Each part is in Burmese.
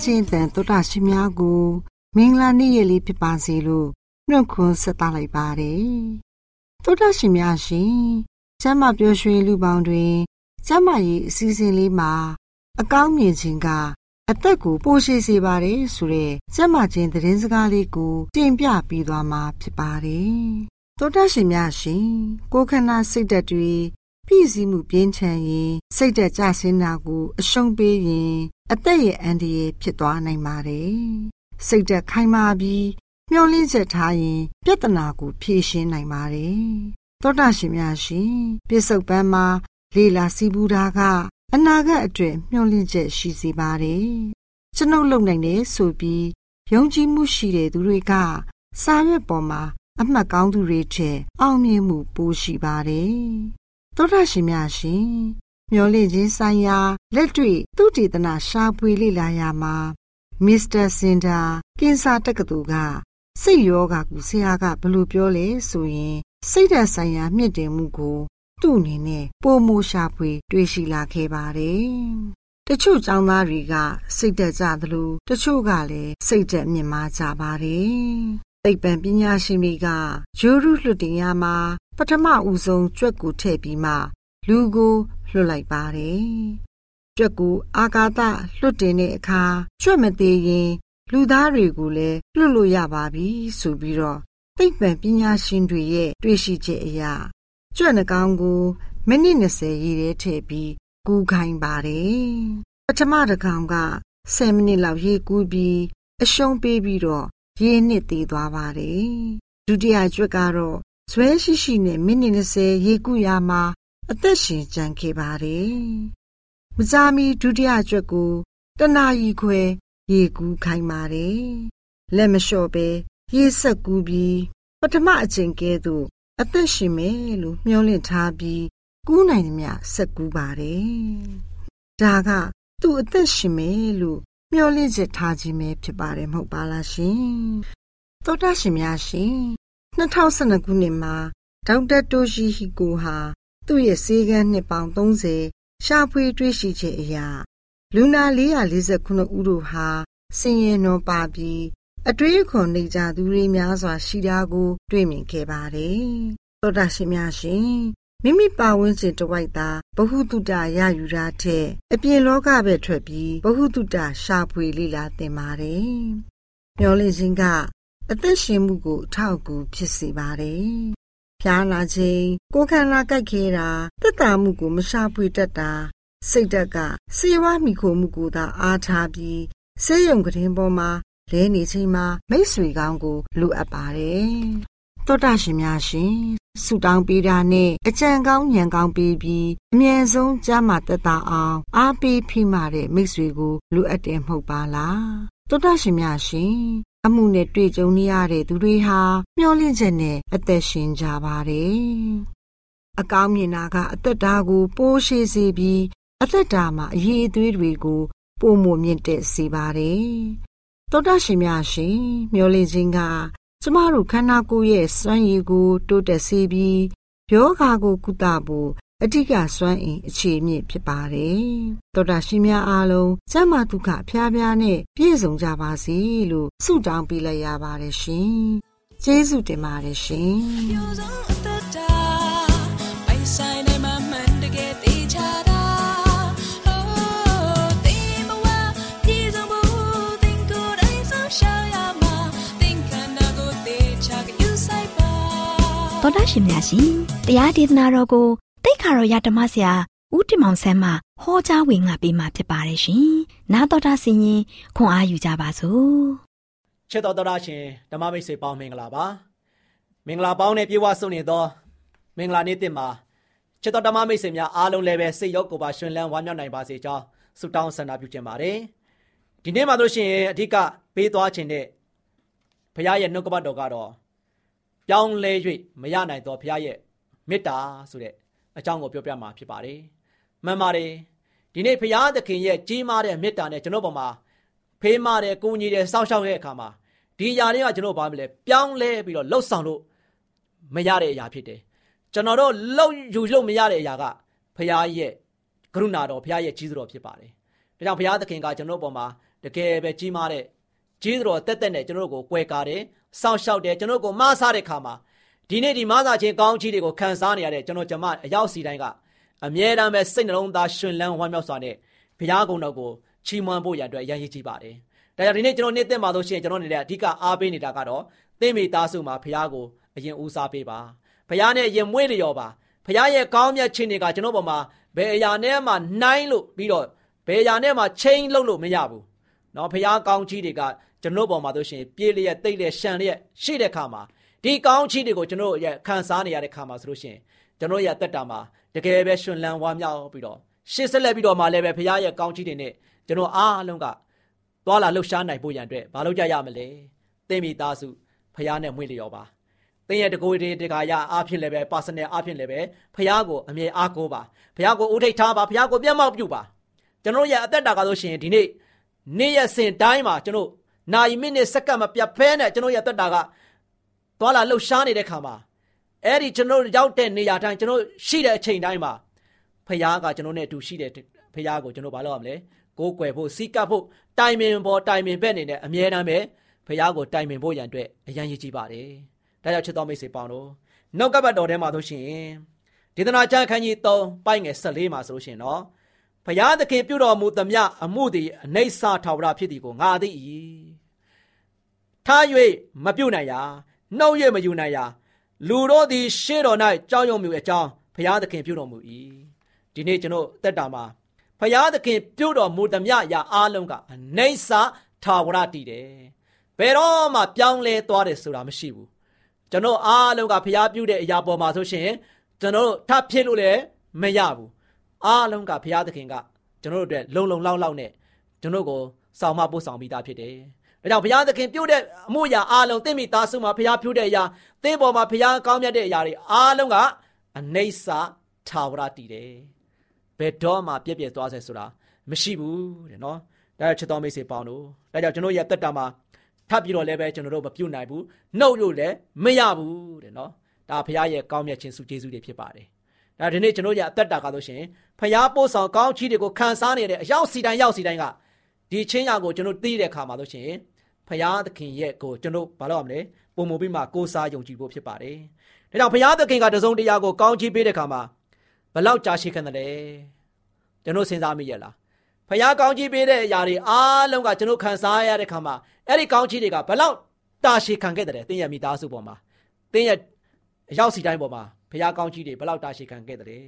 ညောင်လေးခြင်းတန်တော်တာရှင်များကိုမင်္ဂလာနေ့ရက်လေးဖြစ်ပါစေလို့နှုတ်ခွန်းဆက်သလိုက်ပါတယ်တော်တာရှင်များရှင်ကျမ်းမာပျော်ရွှင်လူပေါင်းတွင်ကျမ်းမာရေးအစီအစဉ်လေးမှာအကောင်းမြင်ခြင်းကအသက်ကိုပိုရှိစေပါတယ်ဆိုတဲ့ကျမ်းမာခြင်းသတင်းစကားလေးကိုတင်ပြပြီးသွားမှာဖြစ်ပါတယ်တောတရှင်များရှင်ကိုခန္ဓာစိတ်ဓာတ်တွေ ပြည့်စည်မှုပြင်းထန်ရင်စိတ်ဓာတ်ကျဆင်းတာကို အရှုံးပေးရင်အသက်ရဲ့အန္တရာယ်ဖြစ်သွားနိုင်ပါတယ်စိတ်ဓာတ်ခိုင်မာပြီးမျောလင့်ချက်ထားရင်ပြဿနာကိုဖြေရှင်းနိုင်ပါတယ်တောတရှင်များရှင်ပြစ္ဆုတ်ပန်းမှာလေလာစီးပူတာကအနာဂတ်အတွက်မျှော်လင့်ချက်ရှိစေပါတယ်ကျွန်ုပ်လုံနိုင်တယ်ဆိုပြီးယုံကြည်မှုရှိတဲ့သူတွေကစာရွက်ပေါ်မှာအမှတ်ကောင်းသူတွေထက်အောင်မြင်မှုပိုရှိပါတယ်။ သောတာရှင်များရှင်မျော်လင့်ခြင်းဆိုင်ရာလက်တွေ့သူတည်တနာရှာဖွေလေ့လာရမှာမစ္စတာစင်တာကင်ဆာတက္ကသိုလ်ကစိတ်ယောဂါကူဆရာကဘလို့ပြောလဲဆိုရင်စိတ်ဓာတ်ဆိုင်ရာမြင့်တင်မှုကို သူ့အနေနဲ့ပိုမိုရှာဖွေ တွေ့ရှိလာခဲ့ပါတယ်။တချို့ចောင်းသားတွေကစိတ်သက်ကြသလိုတချို့ကလည်းစိတ်သက်မြင့်မားကြပါတယ်သိပ္ပံပညာရှင်တွေကဂျိုရုလွတ်တင်ရမှာ ပထမဦးဆုံးကြွက်ကိုထည့်ပြီးမှလူကိုလွှတ်လိုက်ပါတယ်။ကြွက်ကိုအာကာသလွတ်တင်တဲ့အခါကြွက်မသေးရင် လူသားတွေကိုလည်းလွတ်လို့ရပါပြီဆိုပြီးတော့သိပ္ပံပညာရှင်တွေရဲ့တွေ့ရှိချက်အရကြွက်နှကောင်ကိုမိနစ်20ရေထဲထည့်ပြီးကူးခိုင်းပါတယ်။ပထမတစ်ကောင်က10မိနစ်လောက်ရေကူးပြီးအရှုံးပေးပြီးတော့ရေနှစ်သေးသွားပါတယ်။ဒုတိယကျွတ်ကတော့ ဇွဲရှိရှိနဲ့မိနစ်20ရေကူးရမှာအသက်ရှင်ကြံခဲ့ပါတယ်။မစားမီဒုတိယကျွတ်ကိုတနာရီခွဲရေကူးခိုင်းပါတယ်။လက်မလျှော့ပဲရေဆက်ကူးပြီးပထမအချိန်ကဲသို့အသက်ရှင်မယ်လို့မျှော်လင့်ထားပြီးကူးနိုင်သမျှဆက်ကူးပါတယ်။ဒါကသူ့အသက်ရှင်မယ်လို့မျောလင့်ချက်ထားခြင်းပဲဖြစ်ပါတယ်မဟုတ်ပါလားရှင်သောတာရှင်များရှင် 2012ခုနှစ်မှာဒေါက်တာတိုရှိဟီကိုဟာသူသူ့ရဲ့စေကန်းနှစ်ပေါင်း30ရှာဖွေတွေ့ရှိချက်အရာလူနာ449ဦးတို့ဟာဆင်းရဲနွမ်းပါပြီးအတွေးအခေါ်နေကြသူတွေများစွာရှိတာကို တွေ့မြင်ခဲ့ပါတယ်။သောတာရှင်များရှင်မိမိပါဝင်ခြင်းတဝိုက်သာဘ ഹു တုတရယူတာထက်အပြင်လောကပဲထွက်ပြီးဘ ഹു တုတရှာဖွေလေ့လာသင်ပါတယ်။မျောလင့်ခြင်းက အသက်ရှင်မှုကိုအထောက်အကူဖြစ်စေပါတယ်။ဖျားနာခြင်းကိုယ်ခန္ဓာကြိုက်ခဲတာတက်တာမှုကိုမရှာဖွေတတ်တာစိတ်ဓာတ်ကစေဝါမိခိုမှုကိုသာအားထားပြီးဆေးရုံကတင်ပေါ်မှာလဲနေချိန်မှာမိတ်ဆွေကောင်းကိုလိုအပ်ပါတယ်။သောတာရှင်များရှင်ဆုတောင်းပေးတာနဲ့အကြံကောင်းဉာဏ်ကောင်းပေးပြီးအမြဲဆုံးကြားမှတက်တာအောင်အားပေးဖိမတဲ့မိတ်ဆွေကိုလိုအပ်တယ်မဟုတ်ပါလား။သောတာရှင်များရှင် အမှုနဲ့တွေ့ကြုံနေရတဲ့သူတွေဟာမျောလင့်ချက်နဲ့အသက်ရှင်ကြပါတယ်။အကောင်းမြင်တာကအသက်တာကိုပိုးရှိစေပြီးအသက်တာမှာအရေးအသွေးတွေကိုပုံမမြင့်တက်စေပါတယ်။သောတာရှင်များရှင်မျောလင့်ခြင်းကကျမတို့ခန္ဓာကိုယ်ရဲ့စွမ်းရည်ကို တိုးတက်စေပြီးယောဂါကိုကုသဖို့ အဓိကစွမ်းအင်အခြေမြင့်ဖြစ်ပါတယ်။သောတာရှင်များအားလုံးကျမ်းမာဒုက္ခဖျားဖျားနဲ့ပြည့်စုံကြပါစေလို့ဆုတောင်းပေးလိုက်ရပါတယ်ရှင်။ကျေးဇူးတင်ပါတယ်ရှင်။တော်တာရှင်များရှင်တရားဒေသနာတော်ကို တိတ်ခါတော်ရဓမ္မဆရာဦးတင်မောင်ဆန်းမှဟောကြားဝင်ငါပေးมาဖြစ်ပါတယ်ရှင်။နာတော်တာဆင်ရင်ခွန်အားယူကြပါစို့။ချစ်တော်တော်တာရှင်ဓမ္မမိတ်ဆွေပေါင်းမင်္ဂလာပါ။မင်္ဂလာပေါင်းနဲ့ပြေဝဆုံနေသောမင်္ဂလာနေ့တင်မှာချစ်တော်ဓမ္မမိတ်ဆွေများအားလုံးလည်းပဲစိတ်ရောကိုယ်ပါရှင်လန်းဝမ်းမြောက်နိုင်ပါစေကြောင်းဆုတောင်းဆန္ဒပြုခြင်းပါတယ်။ဒီနေ့မှာလို့ရှိရင်အဓိကပေးသွားခြင်းတဲ့ဘုရားရဲ့နှုတ်ကပတ်တော်ကတော့ပြောင်းလဲ၍မရနိုင်သောဘုရားရဲ့မေတ္တာဆိုတဲ့ အကြောင်းကိုပြောပြမှာဖြစ်ပါတယ်။မှန်ပါတယ်။ဒီနေ့ဘုရားသခင်ရဲ့ကြီးမားတဲ့မေတ္တာနဲ့ကျွန်တော်ပေါ်မှာဖေးမာတဲ့ကိုကြီးတဲ့စောင့်ရှောက်တဲ့အခါမှာဒီຢာတွေကကျွန်တော်ဘာမလဲပြောင်းလဲပြီးတော့လှုပ်ဆောင်လို့မရတဲ့အရာဖြစ်တယ်။ကျွန်တော်တို့လှုပ်ယူလို့မရတဲ့အရာကဘုရားရဲ့ကရုဏာတော်ဘုရားရဲ့ကြီးစွာတော်ဖြစ်ပါတယ်။ဒါကြောင့်ဘုရားသခင်ကကျွန်တော်ပေါ်မှာတကယ်ပဲကြီးမားတဲ့ကြီးစွာတော်တက်တက်နဲ့ကျွန်တော်တို့ကိုကွယ်ကာတယ်စောင့်ရှောက်တယ်ကျွန်တော်ကိုမဆားတဲ့ခါမှာ ဒီနေ့ဒီမဆားခြင်းကောင်းချီးတွေကိုခံစားနေရတဲ့ကျွန်တော်ကျမအရောက်စီတိုင်းကအမြဲတမ်းပဲစိတ်နှလုံးသားရှင်လန်းဝမ်းမြောက်စွာနဲ့ဘုရားကုံတော်ကိုချီးမွမ်းဖို့ရန်အတွက်အရေးကြီးပါတယ်။ဒါကြောင့်ဒီနေ့ကျွန်တော်နေ့သက်မှာလို့ရှိရင်ကျွန်တော်နေတဲ့အဓိကအားပေးနေတာကတော့သင်မိသားစုမှာဘုရားကိုအရင်ဦးစားပေးပါ။ဘုရားနဲ့ရင်မွေးလျော်ပါ။ဘုရားရဲ့ကောင်းမြတ်ခြင်းတွေကကျွန်တော်ပေါ်မှာဘယ်အရာနဲ့မှနိုင်လို့ပြီးတော့ဘယ်အရာနဲ့မှချိန်လို့လို့မရဘူး။နော်ဘုရားကောင်းကြီးတွေကကျွန်တော်ပေါ်မှာဆိုရှင်ပြေးလျက်တိတ်လျက်ရှံလျက်ရှိတဲ့ခါမှာ ဒီကောင်းချီးတွေကိုကျွန်တော်ရဲ့ခံစားနေရတဲ့ခါမှာဆိုလို့ရှင်ကျွန်တော်ရဲ့တက်တာမှာတကယ်ပဲရှင်လန်းဝါမြောက်ပြီးတော့ရှေ့ဆက်လက်ပြီးတော့မှလည်းပဲဖခင်ရဲ့ကောင်းချီးတွေနဲ့ကျွန်တော်အားလုံးကသွာလာလှုပ်ရှားနိုင်ဖို့ရန်အတွက်မလုပ်ကြရမလဲသင်မိသားစုဖခင်နဲ့မွေးလျော်ပါသင်ရဲ့တကိုယ်တည်းတခါရအားဖြင့်လည်းပဲ personal အားဖြင့်လည်းပဲဖခင်ကိုအမြဲအားကိုးပါဖခင်ကိုဦးထိတ်ထားပါဖခင်ကိုပြတ်မောက်ပြုပါကျွန်တော်ရဲ့အသက်တာကဆိုရှင်ဒီနေ့နေ့ရက်စဉ်တိုင်းမှာကျွန်တော်နာရီမိနစ်စက္ကန့်မပြတ်ဖဲနဲ့ကျွန်တော်ရဲ့တက်တာက သွာလာလှုပ်ရှားနေတဲ့ခါမှာအဲ့ဒီကျွန်တော်ရောက်တဲ့နေရာတိုင်းကျွန်တော်ရှိတဲ့အချိန်တိုင်းမှာဖခင်ကကျွန်တော်နဲ့အတူရှိတဲ့ဖခင်ကိုကျွန်တော်ဘာလုပ်ရမလဲကိုးကွယ်ဖို့စီကပ်ဖို့တိုင်ပင်ပေါ်တိုင်ပင်ဘက်နေနဲ့အမြဲတမ်းပဲဖခင်ကိုတိုင်ပင်ဖို့ရန်အတွက်အရန်ရည်ကြီးပါတယ်ဒါကြောင့်ချစ်တော်မိတ်ဆွေပေါင်းတို့နောက်ကပတ်တော်ထဲမှာဆိုရှင်ဒေသနာကျမ်းခန်းကြီး3ပိုက်ငယ်14မှာဆိုလို့ရှင်နော်ဖျားသခင်ပြုတော်မူသမျှအမှုသည်အနိစ္စထာဝရဖြစ်သည်ကိုငါသိ၏ထား၍မပြုတ်နိုင်ရာ နှုတ်၍မယူနိုင်ရာလူတို့သည်ရှေ့တော်၌ကြောက်ရွံ့မှုအကြောင်းဘုရားသခင်ပြုတော်မူ၏ဒီနေ့ကျွန်တော်တက်တာမှာဘုရားသခင်ပြုတော်မူသမျှရာအားလုံးကအနိစ္စထာဝရတည်တယ်ဘယ်တော့မှပြောင်းလဲသွားတယ်ဆိုတာမရှိဘူးကျွန်တော်အားလုံးကဘုရားပြုတဲ့အရာပေါ်မှာဆိုရှင်ကျွန်တော်ထပ်ဖြစ်လို့လည်းမရဘူးအားလုံးကဘုရားသခင်ကကျွန်တော်တို့အတွက်လုံလုံလောက်လောက်နဲ့ကျွန်တော်ကိုဆောင်မပို့ဆောင်ပြီးသားဖြစ်တယ် ဒါကြောင့်ဘုရားသခင်ပြုတဲ့အမှုရာအားလုံးသင်မိသားစုမှာဘုရားပြုတဲ့အရာသင်ပေါ်မှာဘုရားကောင်းမြတ်တဲ့အရာတွေအားလုံးကအနိစ္စထာဝရတည်တယ်။ဘယ်တော့မှပြည့်ပြည့်သွားစေဆိုတာမရှိဘူးတဲ့နော်။ဒါကြောင့်ချစ်တော်မိတ်ဆွေပေါင်းတို့ဒါကြောင့်ကျွန်တော်ရဲ့တက်တာမှာထပ်ပြီးတော့လည်းပဲကျွန်တော်တို့မပြုတ်နိုင်ဘူး။နှုတ်လို့လည်းမရဘူးတဲ့နော်။ဒါဘုရားရဲ့ကောင်းမြတ်ခြင်းစုကျေးဇူးတွေဖြစ်ပါတယ်။ဒါဒါဒီနေ့ကျွန်တော်ရအသက်တာကားလို့ရှင်ဖျားပို့ဆောင်ကောင်းချီးတွေကိုခံစားနေတဲ့အရောက်စီတိုင်းရောက်စီတိုင်းကဒီချင်းရကိုကျွန်တော်သိတဲ့အခါမှာလို့ရှင် ဖျားသခင်ရဲ့ကိုကျွန်တော်ဘာလို့ရမလဲပုံမပြီးမှကိုးစားယုံကြည်ဖို့ဖြစ်ပါတယ်။ဒါကြောင့်ဖျားသခင်ကတစုံတရာကိုကောင်းချီးပေးတဲ့အခါမှာဘလောက်ကြာရှည်ခံတယ်ကျွန်တော်စဉ်းစားမိရလားဖျားကောင်းချီးပေးတဲ့အရာတွေအားလုံးကကျွန်တော်ခံစားရတဲ့အခါမှာအဲ့ဒီကောင်းချီးတွေကဘလောက်တာရှည်ခံခဲ့တယ်တင်းရဲ့မိသားစုပေါ်မှာတင်းရဲ့အရောက်စီတိုင်းပေါ်မှာဖျားကောင်းကြီးတွေဘလောက်တာရှိခံခဲ့တဲ့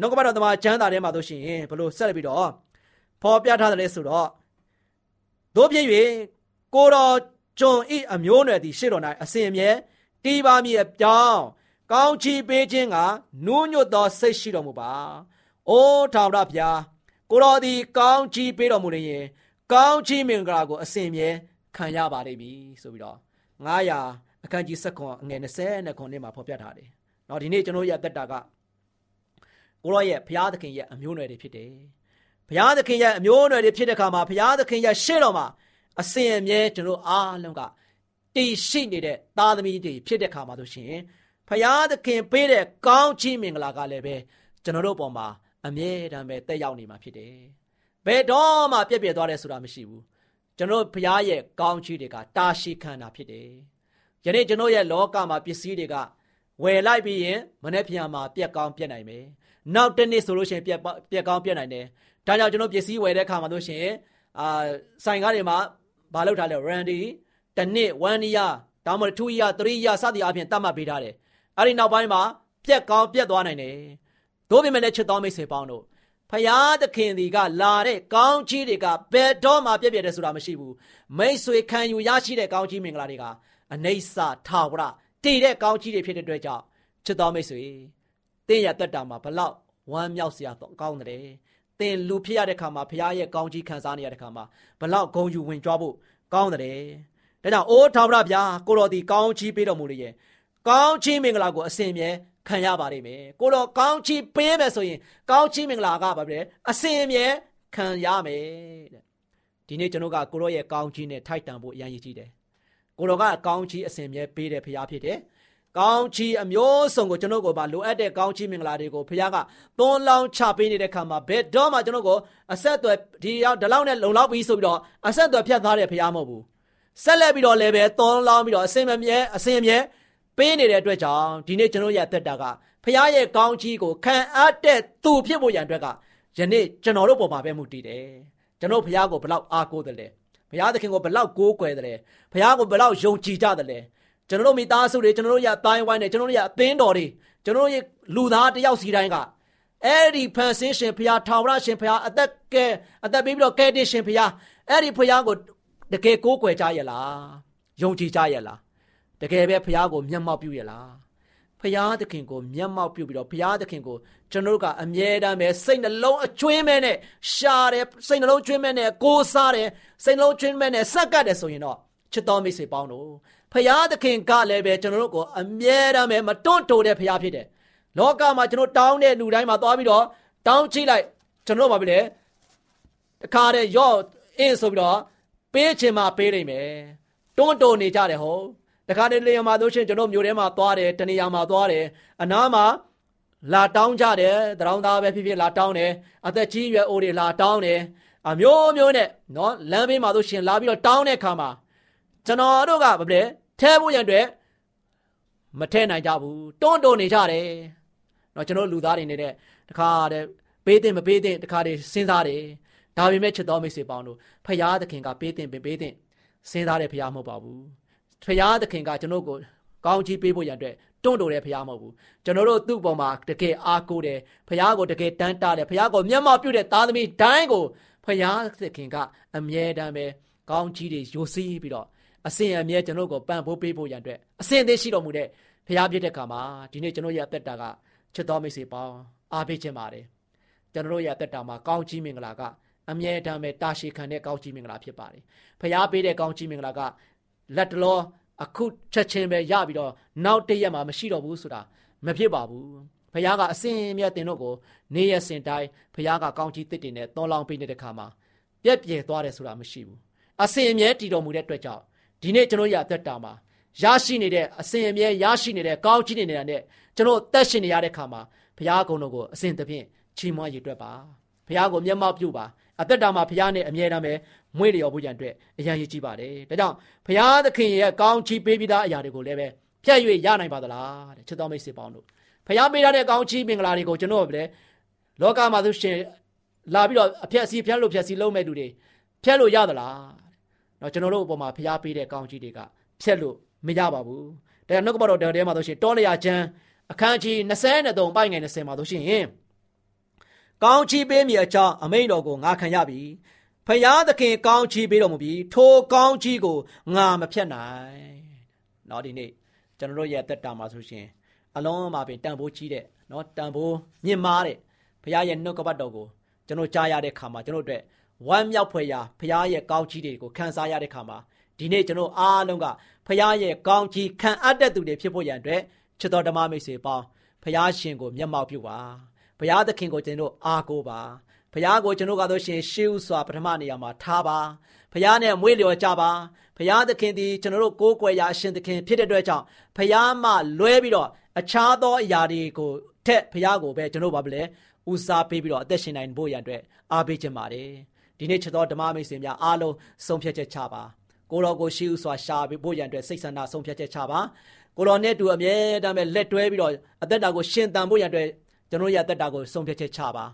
နှုတ်ကပတ်တော်သမားကျမ်းစာထဲမှာတို့ရှိရင်ဘလို့ဆက်လက်ပြီးတော့ဖော်ပြထားတယ်ဆိုတော့တို့ဖြစ်၍ ကိုတော်ကျွန်ဤအမျိုးနွယ်သည်ရှေ့တော်၌အစဉ်အမြဲတီးပါမည်အကြောင်းကောင်းချီးပေးခြင်းကနူးညွတ်သောစိတ်ရှိတော်မူပါ။အိုးထာဝရဘုရားကိုတော်သည် ကောင်းချီးပေးတော်မူလျင်ကောင်းချီးမင်္ဂလာကိုအစဉ်အမြဲခံရပါလိမ့်မည်ဆိုပြီးတော့900အခန်းကြီး7ခွန်အငယ်20နဲ့ခွန်နဲ့မှာဖော်ပြထားတယ်။နော်ဒီနေ့ကျွန်တော်ရဲ့အသက်တာကကိုရောရဲ့ဘုရားသခင်ရဲ့အမျိုးအနွယ်တွေဖြစ်တယ်။ဘုရားသခင်ရဲ့အမျိုးအနွယ်တွေဖြစ်တဲ့အခါမှာဘုရားသခင်ရဲ့ရှေ့တော်မှာ အစဉ်အမြဲကျွန်တော်အားလုံးကတည်ရှိနေတဲ့သားသမီးတွေဖြစ်တဲ့အခါမှာဆိုရှင်ဘုရားသခင်ပေးတဲ့ကောင်းချီးမင်္ဂလာကလည်းပဲကျွန်တော်တို့ပေါ်မှာအမြဲတမ်းပဲတက်ရောက်နေမှာဖြစ်တယ်။ဘယ်တော့မှပြည့်ပြည့်သွားတယ်ဆိုတာမရှိဘူး။ကျွန်တော်ဘုရားရဲ့ကောင်းချီးတွေကတာရှိခံတာဖြစ်တယ်။ယနေ့ကျွန်တော်ရဲ့လောကမှာပစ္စည်းတွေကဝယ်လိုက်ပြီးရင်မနေ့ပြန်မှာပြက်ကောင်းပြက်နိုင်မယ်။နောက်တစ်နေ့ဆိုလို့ရှိရင်ပြက်ပြက်ကောင်းပြက်နိုင်တယ်။ဒါကြောင့်ကျွန်တော်ပစ္စည်းဝယ်တဲ့အခါမှာလို့ရှိရင်အာဆိုင်ကားတွေမှာ ဘာလုပ်ထားလဲ Randy တစ်နှစ်1 year ဒါမှမဟုတ်2 year 3 year စသည်အပြင်တတ်မှတ်ပေးထားတယ်။အဲဒီနောက်ပိုင်းမှာပြက်ကောင်းပြက်သွားနိုင်တယ်။တို့ပြင်မဲ့လည်းချစ်တော်မိတ်ဆွေပေါင်းတို့ဖယားသခင်ဒီကလာတဲ့ကောင်းချီးတွေကဘယ်တော့မှပြည့်ပြည့်တယ်ဆိုတာမရှိဘူးမိတ်ဆွေခံယူရရှိတဲ့ကောင်းချီးမင်္ဂလာတွေကအနိစ္စထာဝရတည်တဲ့ကောင်းချီးတွေဖြစ်တဲ့အတွက်ကြောင့်ချစ်တော်မိတ်ဆွေတင်းရတက်တာမှာဘလောက်ဝမ်းမြောက်စရာကောင်းတယ် တင်လူဖြစ်ရတဲ့ခါမှာဖရားရဲ့ကောင်းကြီးခံစားနေရတဲ့ခါမှာဘလောက်ဂုံယူဝင်ကြွားဖို့ကောင်းတယ်။ဒါကြောင့်အိုးထာဝရဘုရားကိုတော်ဒီကောင်းချီးပေးတော်မူလျက်ကောင်းချီးမင်္ဂလာကိုအစဉ်မြဲခံရပါလိမ့်မယ်။ကိုတော်ကောင်းချီးပေးမယ်ဆိုရင်ကောင်းချီးမင်္ဂလာကဘာပဲအစဉ်မြဲခံရမယ်တဲ့။ဒီနေ့ကျွန်တော်ကကိုတော်ရဲ့ကောင်းချီးနဲ့ထိုက်တန်ဖို့အရင်ရည်ကြီးတယ်။ကိုတော်ကကောင်းချီးအစဉ်မြဲပေးတဲ့ဖရားဖြစ်တယ်။ ကောင်းချီးအမျိုးစုံကိုကျွန်တော်ကိုပါလိုအပ်တဲ့ကောင်းချီးမင်္ဂလာတွေကိုဘုရားကသွန်းလောင်းချပေးနေတဲ့ခါမှာဘယ်တော့မှကျွန်တော်ကိုအဆက်အသွယ်ဒီရောက်ဒီလောက်နဲ့လုံလောက်ပြီးဆိုပြီးတော့အဆက်အသွယ်ဖြတ်သားတဲ့ဘုရားမဟုတ်ဘူးဆက်လက်ပြီးတော့လည်းပဲသွန်းလောင်းပြီးတော့အစင်မမြဲအစင်မြဲပေးနေတဲ့အတွက်ကြောင့်ဒီနေ့ကျွန်တော်ရသက်တာကဘုရားရဲ့ကောင်းချီးကိုခံအပ်တဲ့သူဖြစ်ဖို့ရန်အတွက်ကယနေ့ကျွန်တော်တို့ပေါ်မှာပဲမှုတည်တယ်ကျွန်တော်ဘုရားကိုဘလောက်အားကိုးတယ်လဲဘုရားသခင်ကိုဘလောက်ကိုးကွယ်တယ်လဲဘုရားကိုဘလောက်ယုံကြည်ကြတယ်လဲ ကျွန်တော်တို့မိသားစုတွေကျွန်တော်တို့ရဲ့အတိုင်းဝိုင်းတွေကျွန်တော်တို့ရဲ့အသင်းတော်တွေကျွန်တော်တို့ရဲ့လူသားတယောက်စီတိုင်းကအဲ့ဒီဖန်ဆင်းရှင်ဖရားထာဝရရှင်ဖရားအသက်ကဲအသက်ပေးပြီးတော့ကဲတင်ရှင်ဖရားအဲ့ဒီဖရားကိုတကယ်ကိုးကွယ်ကြရလားယုံကြည်ကြရလားတကယ်ပဲဖရားကိုမျက်မှောက်ပြုရလားဖရားသခင်ကိုမျက်မှောက်ပြုပြီးတော့ဖရားသခင်ကိုကျွန်တော်တို့ကအမြဲတမ်းပဲစိတ်နှလုံးအကျွင်းမဲ့နဲ့ရှာတယ်စိတ်နှလုံးကျွင်းမဲ့နဲ့ကိုးစားတယ်စိတ်နှလုံးကျွင်းမဲ့နဲ့စက်ကတ်တယ်ဆိုရင်တော့ချစ်တော်မိတ်ဆွေပေါင်းတို့ ဖရာသခင်ကလည်းပဲကျွန်တော်တို့ကိုအမြဲတမ်းပဲမတွန့်တိုတဲ့ဖရာဖြစ်တယ်။လောကမှာကျွန်တော်တောင်းတဲ့လူတိုင်းမှာသွားပြီးတော့တောင်းချိလိုက်ကျွန်တော်ဘာဖြစ်လဲတခါတည်းရော့အင်းဆိုပြီးတော့ပေးချင်မှပေးနိုင်မယ်။တွန့်တိုနေကြတယ်ဟုတ်။တခါတည်းလေယာဉ်မှာတို့ချင်းကျွန်တော်မျိုးထဲမှာသွားတယ်တနေရာမှာသွားတယ်အနားမှာလာတောင်းကြတယ်တရောင်းသားပဲဖြစ်ဖြစ်လာတောင်းတယ်အသက်ကြီးရွယ်အိုတွေလာတောင်းတယ်အမျိုးမျိုးနဲ့နော်လမ်းဘေးမှာတို့ရှင်လာပြီးတော့တောင်းတဲ့ခါမှာ ကျွန်တော်တို့ကဗလဲထဲဖို့ရန်အတွက်မထဲနိုင်ကြဘူးတွန်းတွန်းနေကြတယ်เนาะကျွန်တော်လူသားတွေနေတဲ့တခါတည်းပေးတဲ့မပေးတဲ့တခါတည်းစဉ်းစားတယ်ဒါပေမဲ့ချစ်တော်မိတ်ဆွေပေါင်းတို့ဖရာသခင်ကပေးတဲ့ပေးတဲ့စဉ်းစားတဲ့ဖရာမဟုတ်ပါဘူးဖရာသခင်ကကျွန်တော်ကိုကောင်းချီးပေးဖို့ရန်အတွက်တွန့်တိုတဲ့ဖရာမဟုတ်ဘူးကျွန်တော်တို့သူ့ပေါ်မှာတကယ်အားကိုးတယ်ဖရာကိုတကယ်တန်းတားတယ်ဖရာကိုမျက်မှောက်ပြုတဲ့သားသမီးတိုင်းကိုဖရာသခင်ကအမြဲတမ်းပဲကောင်းချီးတွေယိုစီးပြီးတော့ အစဉ်အမြဲကျွန်တော်ကိုပံ့ပိုးပေးဖို့ရန်အတွက်အစဉ်အသင့်ရှိတော်မူတဲ့ဖရားဖြစ်တဲ့ခါမှာဒီနေ့ကျွန်တော်ရဲ့အသက်တာကချစ်တော်မိတ်ဆွေပေါင်းအားပေးခြင်းပါတယ်ကျွန်တော်ရဲ့အသက်တာမှာကောင်းချီးမင်္ဂလာကအမြဲတမ်းပဲတာရှည်ခံတဲ့ကောင်းချီးမင်္ဂလာဖြစ်ပါတယ်ဖရားပေးတဲ့ကောင်းချီးမင်္ဂလာကလက်တလောအခုချက်ချင်းပဲရပြီးတော့နောက်တရက်မှမရှိတော့ဘူးဆိုတာမဖြစ်ပါဘူးဖခင်ကအစင်မြတ်တင်တို့ကိုနေရစင်တိုင်းဖခင်ကကောင်းချီးတစ်တင်နဲ့သွန်လောင်းပေးနေတဲ့ခါမှာပြက်ပြဲသွားတယ်ဆိုတာမရှိဘူးအစင်မြဲတည်တော်မူတဲ့အတွက်ကြောင့် ဒီနေ့ကျွန်တော်ရအသက်တာမှာရရှိနေတဲ့အစဉ်အမြဲရရှိနေတဲ့ကောင်းချီးနေတဲ့နဲ့ကျွန်တော်တက်ရှင်နေရတဲ့ခါမှာဖဘုရားကုံတော်ကိုအစဉ်တဖြင့်ချီးမွမ်းရည်တွက်ပါဘုရားကိုမျက်မှောက်ပြုပါအသက်တာမှာဘုရားနဲ့အမြဲတမ်းပဲမွေးလျော်ဖို့ကြံအတွက်အရန်ရည်ကြည့်ပါတယ်ဒါကြောင့်ဘုရားသခင်ရဲ့ကောင်းချီးပေးပြီးသားအရာတွေကိုလည်းပဲဖြတ်၍ရနိုင်ပါသလားတဲ့ချစ်တော်မိတ်ဆွေပေါင်းတို့ဘုရားပေးထားတဲ့ကောင်းချီးမင်္ဂလာတွေကိုကျွန်တော်လည်းလောကမှာသူရှင်လာပြီးတော့အဖြက်စီဖြတ်လို့ဖြက်စီလုံးမဲ့သူတွေဖြတ်လို့ရသလား တော့ကျွန်တော်တို့အပေါ်မှာဘုရားပေးတဲ့ကောင်းချီးတွေကဖြတ်လို့မရပါဘူးဒါကြောင့်နှုတ်ကပတော်တဲမှာဆိုရှင်တောလျာကျမ်းအခန်းကြီး23ပိုင်းငယ်20မှာဆိုရှင်ကောင်းချီးပေးမိအကြောင်းအမိန့်တော်ကိုငါခံရပြီဖယားသခင်ကောင်းချီးပေးတော်မူပြီးထိုကောင်းချီးကိုငါမဖြတ်နိုင်เนาะဒီနေ့ကျွန်တော်တို့ရဲ့တက်တာမှာဆိုရှင်အလုံးမှာပင်တန်ဖိုးကြီးတဲ့เนาะတန်ဖိုးမြင့်မားတဲ့ဖယားရဲ့နှုတ်ကပတ်တော်ကိုကျွန်တော်ကြားရတဲ့ခါမှာကျွန်တော်တို့အတွက် ဝမ်းမြောက်ဖွယ်ရာဖယားရဲ့ကောင်းချီးတွေကိုခံစားရတဲ့ခါမှာဒီနေ့ကျွန်တော်အားလုံးကဖယားရဲ့ကောင်းချီးခံအပ်တဲ့သူတွေဖြစ်ဖို့ရန်အတွက်ချစ်တော်ဓမ္မမိတ်ဆွေပေါင်းဖယားရှင်ကိုမျက်မှောက်ပြုပါဘုရားသခင်ကိုကျွန်တော်အားကိုးပါဘုရားကိုကျွန်တော်ကတော့ရှင်ရှေးဥစွာပထမနေရာမှာထားပါဘုရားနဲ့မွေးလျော်ကြပါဘုရားသခင်ဒီကျွန်တော်တို့ကိုးကွယ်ရာအရှင်သခင်ဖြစ်တဲ့အတွက်ကြောင့်ဘုရားမှလွဲပြီးတော့အခြားသောအရာတွေကိုထက်ဘုရားကိုပဲကျွန်တော်ဘာဖြစ်လဲဦးစားပေးပြီးတော့အသက်ရှင်နိုင်ဖို့ရန်အတွက်အားပေးခြင်းပါတယ် ဒီနေ့ချက်တော်ဓမ္မမိတ်ဆွေများအားလုံးဆုံးဖြတ်ချက်ချပါကိုတော်ကိုရှေးဥစွာရှာဖို့ရန်အတွက်စိတ်ဆန္ဒဆုံးဖြတ်ချက်ချပါကိုတော်နဲ့တူအမြဲတမ်းပဲလက်တွဲပြီးတော့အသက်တာကိုရှင်သန်ဖို့ရန်အတွက်ကျွန်တော်ရသက်တာကိုဆုံးဖြတ်ချက်ချပါ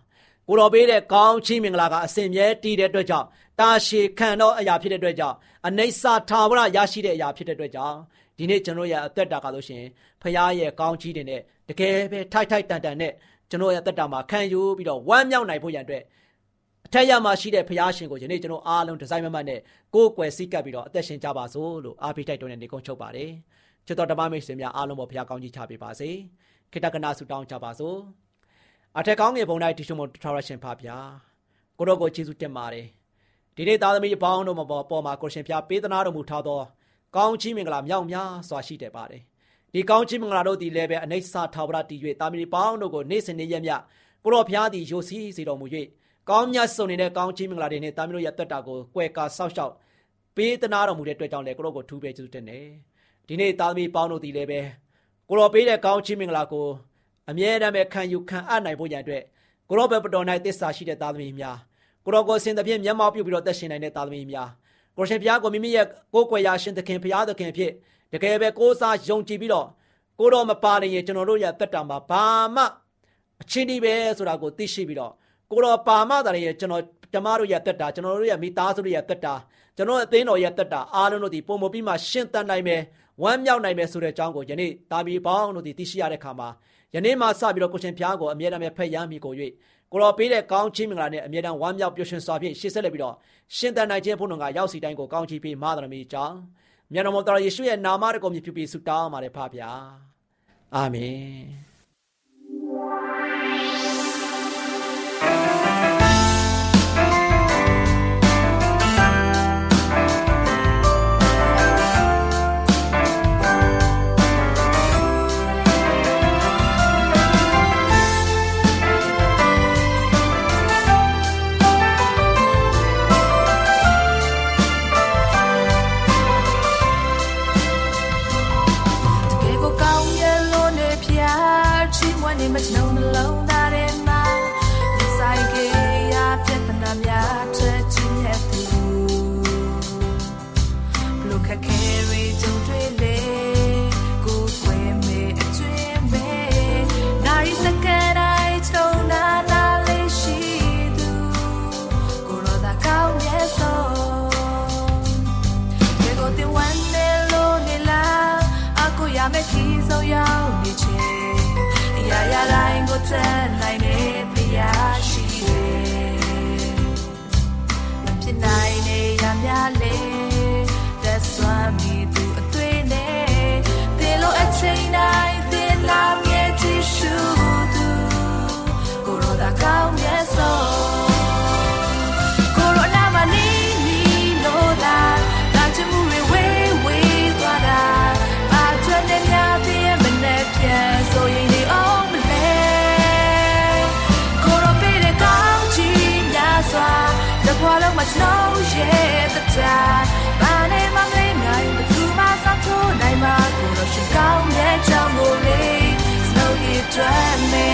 ကိုတော်ပေးတဲ့ကောင်းချီးမင်္ဂလာကအစဉ်မြဲတည်တဲ့အတွက်ကြောင့်တာရှည်ခံသောအရာဖြစ်တဲ့အတွက်ကြောင့်အနိစ္စထာဝရရရှိတဲ့အရာဖြစ်တဲ့အတွက်ကြောင့်ဒီနေ့ကျွန်တော်ရအသက်တာကလို့ရှင်ဖခင်ရဲ့ကောင်းချီးတွေနဲ့တကယ်ပဲထိုက်ထိုက်တန်တန်နဲ့ကျွန်တော်ရအသက်တာမှာခံယူပြီးတော့ဝမ်းမြောက်နိုင်ဖို့ရန်အတွက် အထက်ရမှာရှိတဲ့ဖခင်ရှင်ကိုယနေ့ကျွန်တော်အားလုံးဒီဇိုင်းမမတ်နဲ့ကိုယ်ကွယ်စိတ်ကပ်ပြီးတော့အသက်ရှင်ကြပါစို့လို့အားပေးတိုက်တွန်းတဲ့နေကုန်းချုပ်ပါတယ်ချစ်တော်ဓမ္မမိတ်ဆွေများအားလုံးပေါ်ဖခင်ကောင်းကြီးချပေးပါစေခိတ္တကနာဆုတောင်းကြပါစို့အထက်ကောင်းငယ်ပုံတိုင်းတီရှုံမထာဝရရှင်ဖာဗျာကိုတော့ကိုကျေးဇူးတင်ပါတယ်ဒီနေ့သားသမီးအပေါင်းတို့မှာပေါ်မှာကိုရှင်ဖျားပေးသနာတော်မူထားသောကောင်းချီးမင်္ဂလာမြောက်များစွာရှိတယ်ပါတယ်ဒီကောင်းချီးမင်္ဂလာတို့ဒီလည်းပဲအနိစ္စထာဝရတည်၍သားသမီးပေါင်းတို့ကိုနေ့စဉ်နေ့ရက်မြကိုတော့ဖျားသည်ယိုစီးစေတော်မူ၍ ကောင်းမြတ်စုံနေတဲ့ကောင်းချီးမင်္ဂလာတွေနဲ့သားသမီးတို့ရဲ့တက်တာကိုကွယ်ကာဆောက်ရှောက်ပေးသနာတော်မူတဲ့အတွက်ကြောင့်လည်းကိုတော့ကိုထူးပဲကျေးဇူးတင်တယ်ဒီနေ့သားသမီးပေါင်းတို့ဒီလည်းပဲကိုတော့ပေးတဲ့ကောင်းချီးမင်္ဂလာကိုအမြဲတမ်းပဲခံယူခံအပ်နိုင်ဖို့ရန်အတွက်ကိုရောဘပတော်၌တစ္ဆာရှိတဲ့သားသမီးများကိုရောကိုစင်သဖြင့်မျက်မှောက်ပြုပြီးတော့သက်ရှင်နိုင်တဲ့သားသမီးများကိုရှင်ဘုရားကိုမိမိရဲ့ကိုယ်ကွယ်ရာရှင်သခင်ဘုရားသခင်ဖြစ်တကယ်ပဲကိုးစားယုံကြည်ပြီးတော့ကိုတော်မပါနေရင်ကျွန်တော်တို့ရဲ့တက်တာမှာဘာမှအချင်းဒီပဲဆိုတာကိုသိရှိပြီးတော့ ကိုတော်ပါမတာရဲ့ကျွန်တော်ဓမ္မတို့ရဲ့တက်တာကျွန်တော်တို့ရဲ့မိသားစုတို့ရဲ့တက်တာကျွန်တော်အသင်းတော်ရဲ့တက်တာအားလုံးတို့ဒီပုံမပြီးမှရှင်းတန်နိုင်မယ်ဝမ်းမြောက်နိုင်မယ်ဆိုတဲ့အကြောင်းကိုယနေ့တာဘီပေါင်းတို့ဒီသိရှိရတဲ့ခါမှာယနေ့မှစပြီးတော့ကိုရှင်ဖျားကိုအမြဲတမ်းဖက်ရမ်းမိကို၍ကိုတော်ပေးတဲ့ကောင်းချီးမင်္ဂလာနဲ့အမြဲတမ်းဝမ်းမြောက်ပျော်ရွှင်စွာဖြင့်ရှေ့ဆက်လက်ပြီးတော့ရှင်သန်နိုင်ခြင်းဖို့တော်ကရောက်စီတိုင်းကိုကောင်းချီးပေးမာသရမီကြောင်းမြတ်တော်မတော်ယေရှုရဲ့နာမတော်ကိုမြည်ပြုပြီးဆုတောင်းပါတယ်ဖပါဗျာအာမင် ဆ နိုင်မှာကိုတော့ရှင်ကော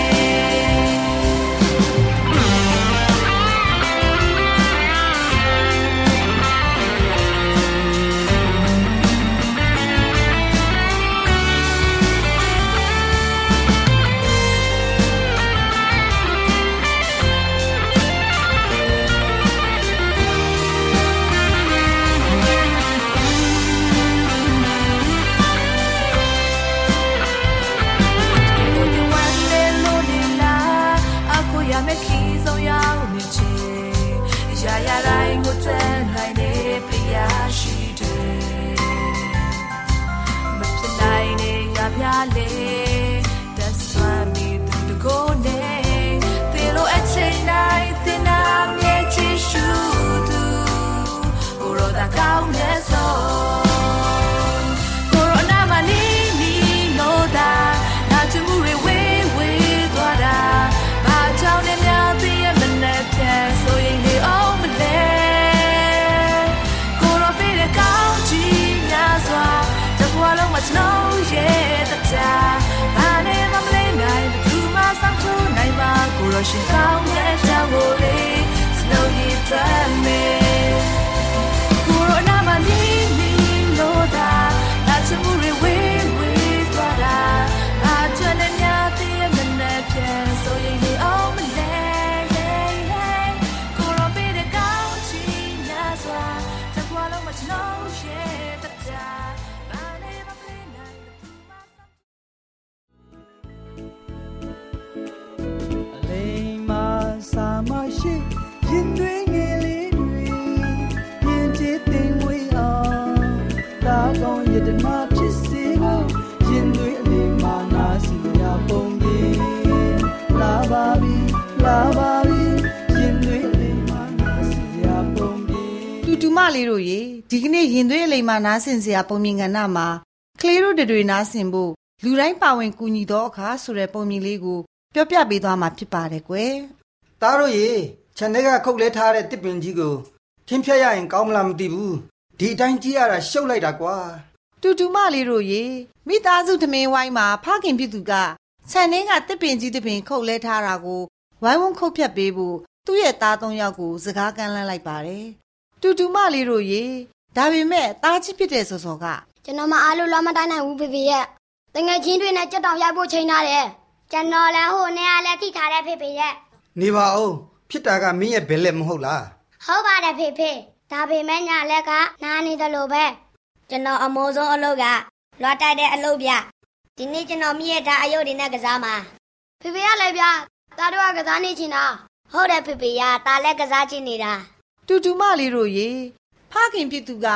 ရင်လေအောင်မလဲကိုရိုပေးတဲ့ကောင်းချီးများစွာတကွာလုံးမချလို့ရဲ့တတာဘာနဲ့မလေးနိုင် တနာဖြစ်စေကိုရင်တွင်အလိမ်မာနာစီရပုံကြီးလာပါပြီလာပါပြီရင်တွင်အလိမ်မာနာစီရပုံကြီးတူတူမလေးတို့ရေဒီကနေ့ရင်သွေးအလိမ်မာနားဆင်စရာပုံမြင်ကဏ္ဍမှာကလေးတို့တွေနားဆင်ဖို့လူတိုင်းပါဝင်ကူညီတော့အခါဆိုတဲ့ပုံမြင်လေးကိုပြောပြပေးသွားမှာဖြစ်ပါတယ်ကွယ်သားတို့ရေခြံထဲကခုတ်လဲထားတဲ့တစ်ပင်ကြီးကိုထင်းဖြတ်ရရင်ကောင်းမလားမသိဘူးဒီအတိုင်းကြည့်ရတာရှုပ်လိုက်တာကွာ တူတူမလေးတို့ရေမိသားစုသမင်းဝိုင်းမှာဖခင်ဖြစ်သူကဆန်နှင်းကတစ်ပင်ကြီးတစ်ပင်ခုတ်လဲထားတာကိုဝိုင်းဝန်းခုတ်ဖြတ်ပေးဖို့သူ့ရဲ့သားသုံးယောက်ကိုစကားကမ်းလှမ်းလိုက်ပါတယ်တူတူမလေးတို့ရေဒါပေမဲ့သားကြီးဖြစ်တဲ့စောစောကကျွန်တော်မအားလို့လွှမ်းမတိုင်းနိုင်ဘူးဖေဖေရဲ့တငယ်ချင်းတွေနဲ့ကြက်တောင်ရိုက်ဖို့ချိန်ထားတယ်ကျွန်တော်လည်းဟိုနေရာလည်းထိထားတဲ့ဖေဖေရဲ့နေပါဦးဖြစ်တာကမင်းရဲ့ဘယ်လက်မဟုတ်လားဟုတ်ပါတယ်ဖေဖေဒါပေမဲ့ညာလက်ကနားနေတယ်လို့ပဲ ကျွန်တော်အမိုးဆုံးအလုပ်ကလွှတ်တိုက်တဲ့အလုပ်ဗျဒီနေ့ကျွန်တော်မြည့်တာအယုတ်တွေနဲ့ကစားမှာဖေဖေကလည်းဗျတားတော့ကစားနေချင်တာဟုတ်တယ်ဖေဖေရတာလည်းကစားချင်နေတာတူတူမလေးတို့ရေဖခင်ဖြစ်သူက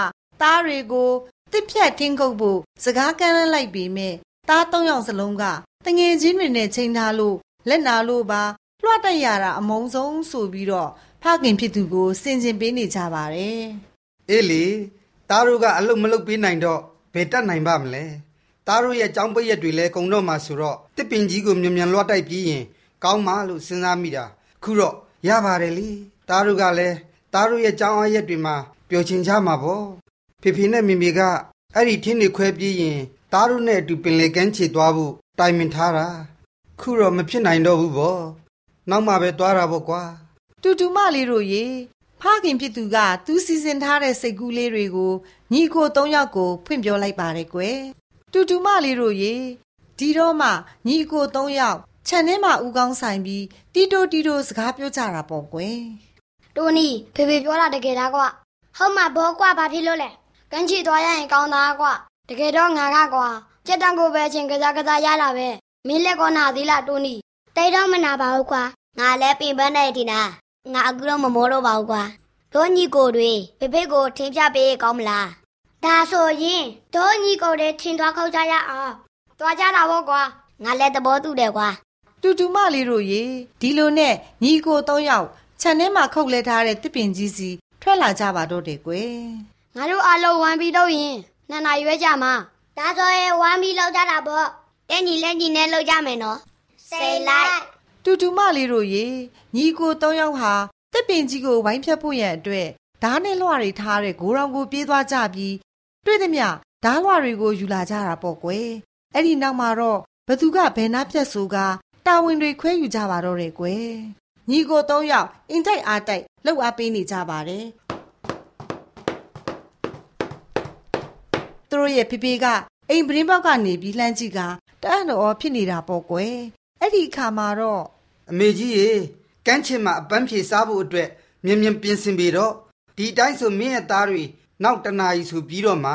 သားတွေကိုတစ်ဖြတ်ထင်းခုတ်ဖို့စကားကမ်းလှမ်းလိုက်ပေမဲ့သားသုံးယောက်စလုံးကတငယ်ချင်းတွေနဲ့ချိန်ထားလို့လက်နာလို့ပါလွှတ်တက်ရတာအမုံဆုံးဆိုပြီးတော့ဖခင်ဖြစ်သူကိုစင်ကျင်ပေးနေကြပါတယ်အေးလေ သားတို့ကအလုပ်မလုပ်ပေးနိုင်တော့ဘယ်တတ်နိုင်ပါမလဲသားတို့ရဲ့ចောင်းပိတ်ရက်တွေလဲကုံတော့မှဆိုတော့တစ်ပင်ကြီးကိုမြန်မြန်လွှတ်တိုက်ပြီးရင် ကောင်းမှလို့စဉ်းစားမိတာခုတော့ရပါတယ်လေသားတို့ကလည်းသားတို့ရဲ့ចောင်းအရက်တွေမှာပျော်ချင်ကြမှာပေါ့ဖေဖေနဲ့မေမေကအဲ့ဒီထင်းတွေခွဲပြေးရင်သားတို့နဲ့အတူပင်လေကန်းချေသွားဖို့တိုင်ပင်ထားတာခုတော့မဖြစ်နိုင်တော့ဘူးပေါ့နောက်မှပဲသွားတာပေါ့ကွာတူတူမလေးတို့ရေ ဖခင်ဖြစ်သူက သူစီစဉ်ထားတဲ့စိတ်ကူးလေးတွေကိုညီကိုသုံးယောက်ကို ဖွင့်ပြောလိုက်ပါတယ်ကွယ်တူတူမလေးတို့ရေဒီတော့မှညီကိုသုံးယောက်ခြံထဲမှာဥကောင်းဆိုင်ပြီးတီတိုတီတိုစကားပြောကြတာပေါ့ကွယ်တိုနီဖေဖေပြောတာတကယ်သားကွာဟုတ်မှာဘောကွာဘာဖြစ်လို့လဲကန်းချီသွားရရင်ကောင်းသားကွာတကယ်တော့ငါကကွာကြက်တန်ကိုပဲချင်းကစားကစားရလာပဲမင်းလက်ကောနာသေးလားတိုနီတိတ်တော့မနာပါဘူးကွာငါလည်းပြင်ပန်းနေတင်တာ ငါအခုတော့မမောတော့ပါဘူးကွာတို့ညီကိုတွေဖေဖေကိုထင်းပြပေးကောင်းမလားဒါဆိုရင်တို့ညီကိုတွေထင်းသွားခေါက်ကြရအောင်သွားကြတာပေါ့ကွာငါလည်းသဘောတူတယ်ကွာတူတူမလေးတို့ရေဒီလိုနဲ့ညီကိုသုံးယောက်ခြံထဲမှာခုတ်လဲထားတဲ့တစ်ပင်ကြီးစီထွက်လာကြပါတော့တယ်ကွယ်ငါတို့အားလုံးဝမ်းပြီးတော့ရင်နှစ်နာရီရွေးကြမှာဒါဆိုရင်ဝမ်းပြီးလောက်ကြတာပေါ့တဲ့ညီလက်ညီနဲ့လောက်ကြမယ်နော်စိတ်လိုက် တူတူမလေးတို့ရေညီကိုသုံးယောက်ဟာတစ်ပင်ကြီးကိုဝိုင်းဖြတ်ဖို့ရန်အတွက်ဓားနဲ့လွှတွေထားတဲ့ဂိုးရောင်ကိုပြေးသွားကြပြီးတွေ့သည်မြဓားလွှတွေကိုယူလာကြတာပေါ့ကွယ်အဲ့ဒီနောက်မှာတော့ဘသူကဘယ်နာဖြတ်ဆိုကတာဝန်တွေခွဲယူကြပါတော့တယ်ကွယ်ညီကိုသုံးယောက်အင်တိုက်အားတိုက်လှုပ်အားပေးနေကြပါတယ်သူတို့ရဲ့ဖေဖေကအိမ်ပရင်းပေါက်ကနေပြီးလှမ်းကြည့်ကတအံ့တော်ဖြစ်နေတာပေါ့ကွယ်အဲ့ဒီအခါမှာတော့ အမေကြီးရေကန်းချင်မှာအပန်းဖြေစားဖို့အတွက်မြင်မြန်ပြင်ဆင်ပေတော့ဒီတိုင်းဆိုမင်းရဲ့သားတွေနောက်တနာရီဆိုပြီးတော့မှ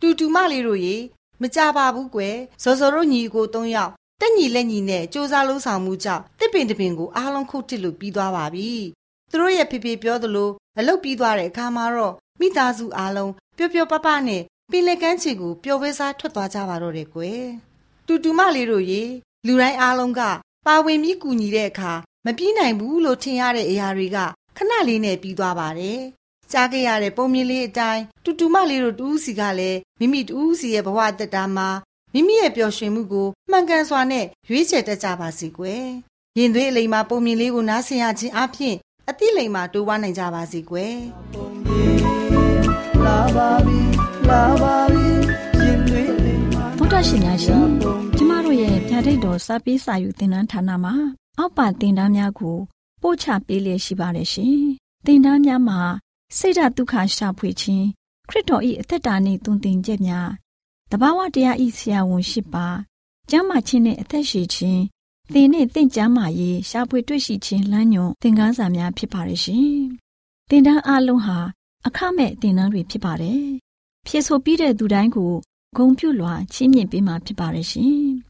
တူတူမလေးတို့ရေမကြပါဘူးကွယ်ဇော်ဇော်တို့ညီကို၃ယောက်တက်ညီလက်ညီနဲ့စူးစမ်းလုံးဆောင်မှုကြောင့်တစ်ပင်တစ်ပင်ကိုအားလုံးခုတ်တစ်လို့ပြီးသွားပါပြီ။သူတို့ရဲ့ဖေဖေပြောသလိုအလုပ်ပြီးသွားတဲ့အခါမှာတော့မိသားစုအားလုံးပျော်ပျော်ပပနဲ့ပင်လယ်ကမ်းခြေကိုပျော်ပွဲစားထွက်သွားကြပါတော့တယ်ကွယ်။တူတူမလေးတို့ရေလူတိုင်းအားလုံးက ပါဝင်ပြီးကူညီတဲ့အခါမပြီးနိုင်ဘူးလို့ထင်ရတဲ့အရာတွေကခဏလေးနဲ့ပြီးသွားပါတယ်။ကြားခဲ့ရတဲ့ပုံမြင်လေးအတိုင်းတူတူမလေးတို့တူးစီကလည်းမိမိတူးစီရဲ့ဘဝတက်တာမှာမိမိရဲ့ပျော်ရွှင်မှုကိုမှန်ကန်စွာနဲ့ရွေးချယ်တတ်ကြပါစေကွယ်။ရင်သွေးအလိမ်မှာပုံမြင်လေးကိုနားဆင်ရခြင်းအပြင်အသည့်လိမ်မှာတိုးဝါနိုင်ကြပါစေကွယ်။လာပါပြီလာပါပြီရင်သွေးလေးမှာဗုဒ္ဓရှင်များရှင် ကျမတို့ရဲ့ဗျာဒိတ်တော်စာပေးစာယူသင်တန်းဌာနမှာ အောက်ပါသင်တန်းများကို ပို့ချပေးလျက်ရှိပါတယ်ရှင်သင်တန်းများမှာစိတ်ဓာတ်ဒုက္ခရှာဖွေခြင်းခရစ်တော်၏အသက်တာနှင့်တုန်သင်ကြများတဘာဝတရားဤဆရာဝန်ရှိပါကျမ်းမာခြင်းနှင့်အသက်ရှိခြင်းသင်နှင့်သင်ကျမ်းမာရေးရှာဖွေတွေ့ရှိခြင်းလမ်းညွန်သင်ခန်းစာများဖြစ်ပါရဲ့ရှင်သင်တန်းအလုံးဟာအခမဲ့သင်တန်းတွေဖြစ်ပါတယ်ဖြစ်ဆိုပြီးတဲ့သူတိုင်းကိုဂုံပြုလွှာချီးမြှင့်ပေးမှာဖြစ်ပါရဲ့ရှင်